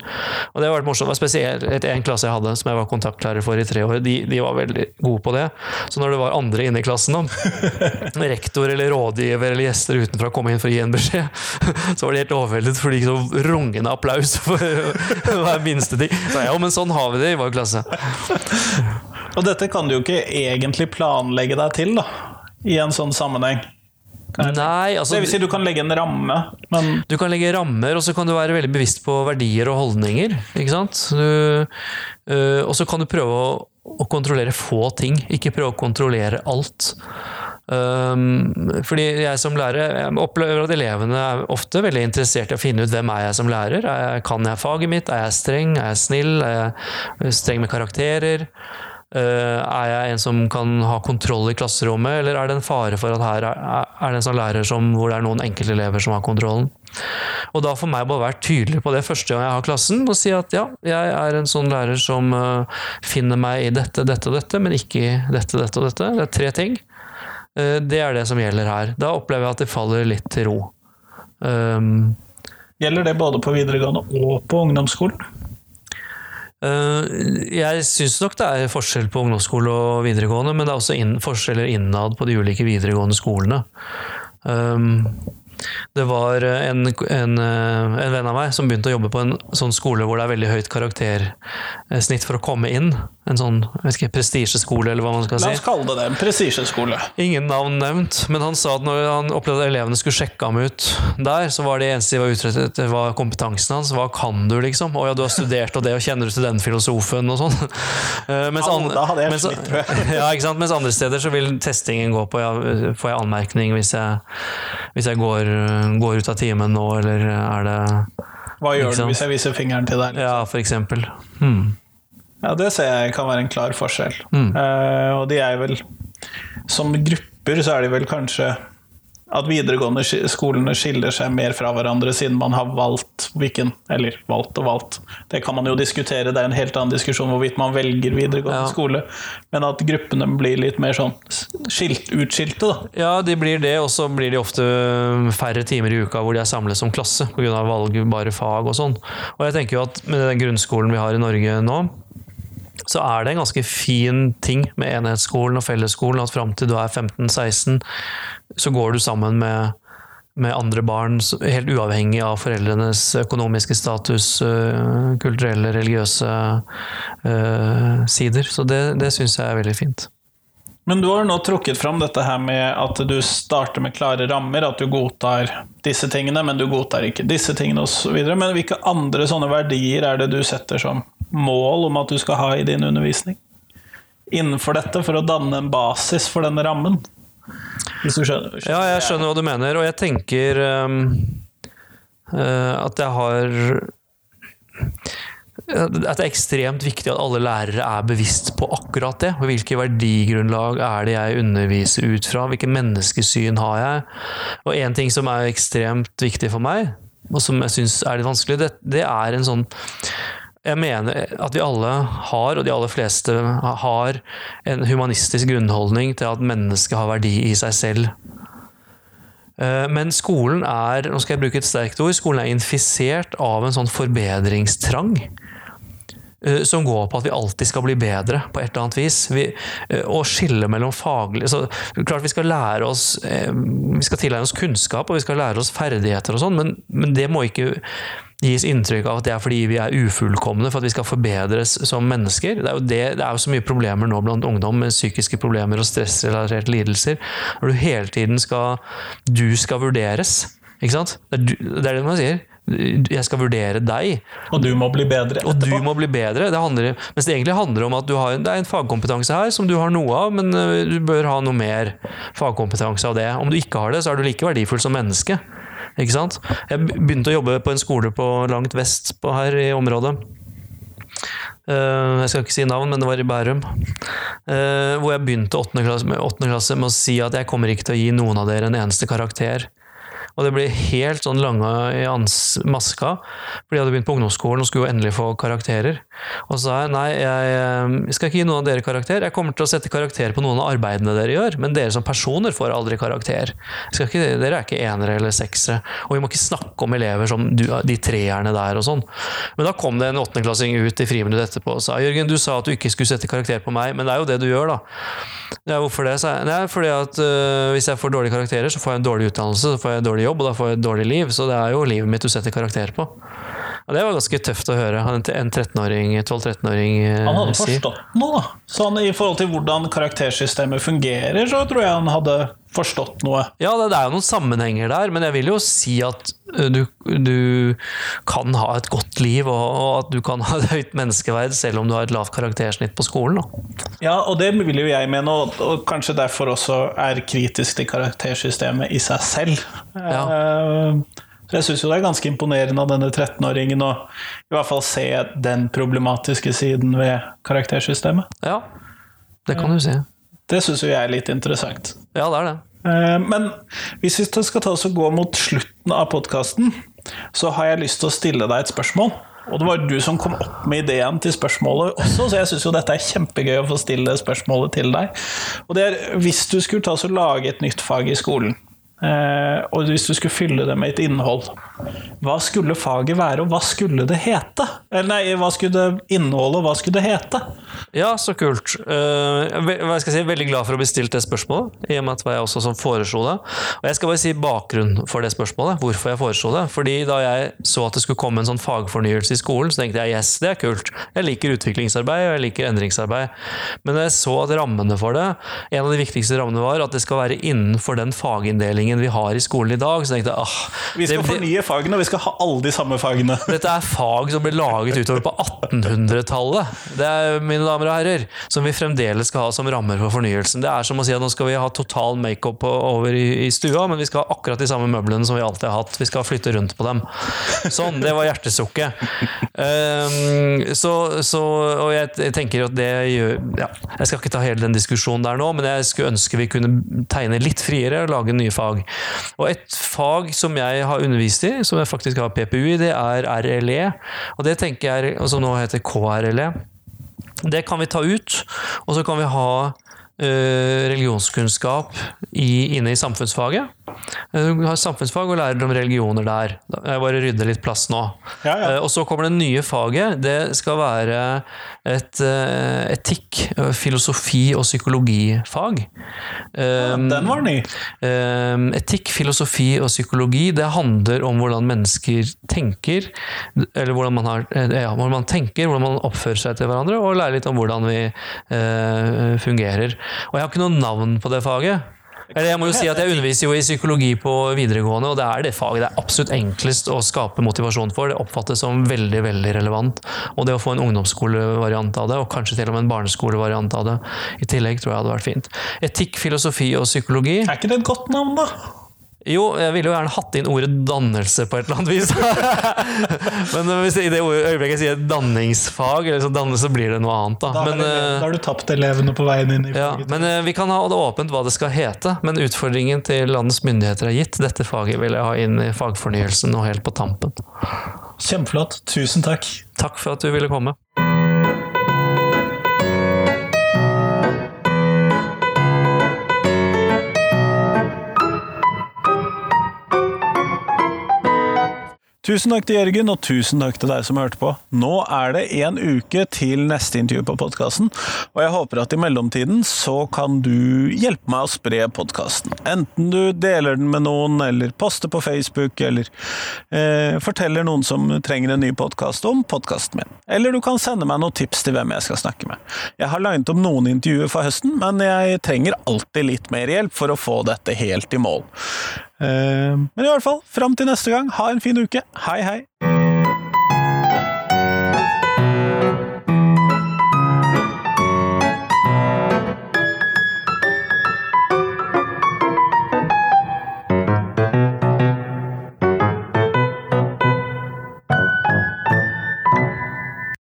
Og det har vært morsomt. Det var spesielt et- en klasse jeg hadde som jeg var kontaktlærer for i tre år. De, de var veldig gode på det. Så når det var andre inne i klassen, da, rektor eller rådgiver eller gjester utenfra kom inn for å gi en beskjed, så var de helt overveldet, for de gikk så rungende applaus for hver minste ting. Så ja, men sånn har vi det i vår klasse. Og dette kan du jo ikke egentlig planlegge deg til, da. I en sånn sammenheng. Nei, altså Det vil si, du kan legge en ramme, men Du kan legge rammer, og så kan du være veldig bevisst på verdier og holdninger. Ikke sant? Du, øh, og så kan du prøve å, å kontrollere få ting, ikke prøve å kontrollere alt. Um, fordi jeg som lærer jeg opplever at elevene er ofte veldig interessert i å finne ut hvem er jeg som lærer. Er jeg, kan jeg faget mitt? Er jeg streng? Er jeg snill? Er jeg streng med karakterer? Uh, er jeg en som kan ha kontroll i klasserommet, eller er det en fare for at her er, det en sånn lærer som, hvor det er noen enkeltelever som har kontrollen? Og da for meg bare være tydelig på det første gang jeg har klassen, og si at ja, jeg er en sånn lærer som uh, finner meg i dette, dette og dette, men ikke i dette, dette og dette. Det er tre ting. Uh, det er det som gjelder her. Da opplever jeg at det faller litt til ro. Um, gjelder det både på videregående og på ungdomsskolen? Uh, jeg syns nok det er forskjell på ungdomsskole og videregående, men det er også forskjeller innad på de ulike videregående skolene. Um, det var en, en, en, venn av meg som begynte å jobbe på en sånn skole hvor det er veldig høyt karaktersnitt for å komme inn. En sånn prestisjeskole, eller hva man skal La si. oss kalle det det. En prestisjeskole. Ingen navn nevnt, men han sa at når han opplevde at elevene skulle sjekke ham ut der, så var det eneste de var ute etter, var kompetansen hans. Hva kan du, liksom? Å ja, du har studert og det, og kjenner du til den filosofen, og sånn. Eh, mens, an- mens, ja, mens andre steder så vil testingen gå på ja, Får jeg anmerkning hvis jeg, hvis jeg går, går ut av timen nå, eller er det Hva gjør du hvis jeg viser fingeren til deg? Ja, for eksempel. Hmm. Ja, det ser jeg kan være en klar forskjell. Mm. Uh, og de er vel Som grupper så er de vel kanskje at videregående skolene skiller seg mer fra hverandre siden man har valgt hvilken Eller valgt og valgt. Det kan man jo diskutere, det er en helt annen diskusjon hvorvidt man velger videregående Ja. skole. Men at gruppene blir litt mer sånn skilt, utskilte, da. Ja, de blir det, og så blir de ofte færre timer i uka hvor de er samlet som klasse pga. valgbare fag og sånn. Og jeg tenker jo at med den grunnskolen vi har i Norge nå, så er det en ganske fin ting med enhetsskolen og fellesskolen at fram til du er 15-16, så går du sammen med, med andre barn, helt uavhengig av foreldrenes økonomiske status, øh, kulturelle, religiøse uh, sider. Så det, det syns jeg er veldig fint. Men du har nå trukket fram dette her med at du starter med klare rammer, at du godtar disse tingene, men du godtar ikke disse tingene osv. Men hvilke andre sånne verdier er det du setter som mål om at du skal ha i din undervisning? Innenfor dette, for å danne en basis for denne rammen? Hvis du skjønner? Ja, jeg skjønner hva du mener, og jeg tenker um, uh, at jeg har at det er ekstremt viktig at alle lærere er bevisst på akkurat det. Hvilke verdigrunnlag er det jeg underviser ut fra? Hvilke menneskesyn har jeg? Og en ting som er ekstremt viktig for meg, og som jeg syns er litt vanskelig, det, det er en sånn jeg mener at vi alle har, og de aller fleste har, en humanistisk grunnholdning til at mennesket har verdi i seg selv. Eh, Men skolen er, nå skal jeg bruke et sterkt ord, skolen er infisert av en sånn forbedringstrang. eh, Som går på at vi alltid skal bli bedre på et eller annet vis. Vi, og skille mellom faglig så, Klart vi skal lære oss eh, Vi skal tilegne oss kunnskap og vi skal lære oss ferdigheter og sånn, men, men det må ikke gis inntrykk av at det er fordi vi er ufullkomne for at vi skal forbedres som mennesker. Det er jo, det, det er jo så mye problemer nå blant ungdom med psykiske problemer og stressrelaterte lidelser. Når du hele tiden skal Du skal vurderes. Ikke sant? Det er, du, det er det man sier. Jeg skal vurdere deg, Og du må bli bedre etterpå. og du må bli bedre. Det handler, mens det egentlig handler om at du har, det er en fagkompetanse her som du har noe av, men øh, du bør ha noe mer fagkompetanse av det. Om du ikke har det, så er du like verdifull som menneske. Ikke sant? Jeg begynte å jobbe på en skole på langt vest på her i området. Eh, jeg skal ikke si navn, men det var i Bærum. Eh, hvor jeg begynte åttende klasse, klasse med å si at jeg kommer ikke til å gi noen av dere en eneste karakter. Og det ble helt sånn lange i maska, fordi jeg hadde begynt på ungdomsskolen og skulle jo endelig få karakterer. Og så sa jeg nei, jeg, jeg skal ikke gi noen av dere karakter, jeg kommer til å sette karakter på noen av arbeidene dere gjør, men dere som personer får aldri karakter. Ikke, dere er ikke enere eller seksere, og vi må ikke snakke om elever som du, de treerne der og sånn. Men da kom det en åttendeklassing ut i friminutt etterpå og sa Jørgen, du sa at du ikke skulle sette karakter på meg, men det er jo det du gjør, da. Ja, hvorfor det? sa jeg. Nei, fordi at øh, hvis jeg får dårlige karakterer, så får jeg en dårlig utdannelse, så får jeg en dårlig jobb, og da får jeg et dårlig liv. Så det er jo livet mitt du setter karakter på. Og det var ganske tøft å høre. En 13-åring, 12-13-åring eh, Han hadde forstått noe, da. Sånn, I forhold til hvordan karaktersystemet fungerer, så tror jeg han hadde forstått noe. Ja, det, det er jo noen sammenhenger der, men jeg vil jo si at du, du kan ha et godt liv, og, og, at du kan ha et høyt menneskeverd selv om du har et lavt karaktersnitt på skolen. Da. Ja, og det vil jo jeg mene, og, og kanskje derfor også er kritisk til karaktersystemet i seg selv. Ja. Uh, jeg syns jo det er ganske imponerende av denne 13-åringen å i hvert fall se den problematiske siden ved karaktersystemet. Ja, det kan du si. Det syns jo jeg er litt interessant. Ja, det er det. Eh, men hvis vi skal ta oss og gå mot slutten av podkasten, så har jeg lyst til å stille deg et spørsmål. Og det var du som kom opp med ideen til spørsmålet også, så jeg syns jo dette er kjempegøy å få stille spørsmålet til deg. Og det er hvis du skulle ta oss og lage et nytt fag i skolen, og hvis du skulle fylle det med et innhold, hva skulle faget være, og hva skulle det hete? Eller nei, hva skulle det inneholde, og hva skulle det hete? Ja, så kult. Uh, jeg skal si, Veldig glad for å bli stilt det spørsmålet, i og med at det var jeg også som foreslo det. Og Jeg skal bare si bakgrunnen for det spørsmålet, hvorfor jeg foreslo det. Fordi Da jeg så at det skulle komme en sånn fagfornyelse i skolen, så tenkte jeg yes, det er kult. Jeg liker utviklingsarbeid og jeg liker endringsarbeid. Men jeg så at rammene for det, en av de viktigste rammene var at det skal være innenfor den faginndelingen vi har i skolen i dag, så tenkte jeg ah, Vi skal det, fornye fagene, og vi skal ha alle de samme fagene. Dette er fag som ble laget utover på 1800-tallet. Det er, mine damer og herrer, som vi fremdeles skal ha som rammer for fornyelsen. Det er som å si at nå skal vi ha total makeup over i, i, stua, men vi skal ha akkurat de samme møblene som vi alltid har hatt. Vi skal flytte rundt på dem. Sånn, det var hjertesukket. Um, så, så, og jeg tenker at det gjør ja, Jeg skal ikke ta hele den diskusjonen der nå, men jeg skulle ønske vi kunne tegne litt friere og lage nye fag. Og et fag som jeg har undervist i, som jeg faktisk har PPU i, det er RLE. Og det tenker jeg, altså nå heter KRLE. Det kan vi ta ut, og så kan vi ha uh, religionskunnskap inne i samfunnsfaget. Eh, du har samfunnsfag og lærer om religioner der. Jeg bare rydder litt plass nå. Ja, ja. Uh, og så kommer det nye faget. Det skal være et uh, etikk, filosofi og psykologifag. Ja, den var ny. Etikk, filosofi og psykologi, det handler om hvordan mennesker tenker. Eller hvordan man, har, ja, hvordan man tenker, hvordan man oppfører seg til hverandre, og lære litt om hvordan vi fungerer. Og jeg har ikke noe navn på det faget. Jeg må jo si at jeg underviser jo i psykologi på videregående, og det er det faget det er absolutt enklest å skape motivasjon for. Det oppfattes som veldig veldig relevant. Og det å få en ungdomsskolevariant av det, og kanskje til og med en barneskolevariant av det i tillegg, tror jeg hadde vært fint. Etikk, filosofi og psykologi. Er ikke det et godt navn, da? Jo, jeg ville jo gjerne hatt inn ordet dannelse på et eller annet vis. Men hvis i det øyeblikket jeg sier danningsfag, eller så dannelse, så blir det noe annet. Da, da, men, det, da har du tapt elevene på veien inn i ja, faget. Men vi kan ha det åpent hva det skal hete. Men utfordringen til landets myndigheter er gitt. Dette faget vil jeg ha inn i fagfornyelsen nå helt på tampen. Kjempeflott. Tusen takk. Takk for at du ville komme. Tusen takk til Jørgen, og tusen takk til deg som hørte på. Nå er det en uke til neste intervju på podkasten, og jeg håper at i mellomtiden så kan du hjelpe meg å spre podkasten. Enten du deler den med noen, eller poster på Facebook, eller eh, forteller noen som trenger en ny podkast om podkasten min. Eller du kan sende meg noen tips til hvem jeg skal snakke med. Jeg har linet opp noen intervjuer for høsten, men jeg trenger alltid litt mer hjelp for å få dette helt i mål. Men i hvert fall, fram til neste gang, ha en fin uke. Hei, hei!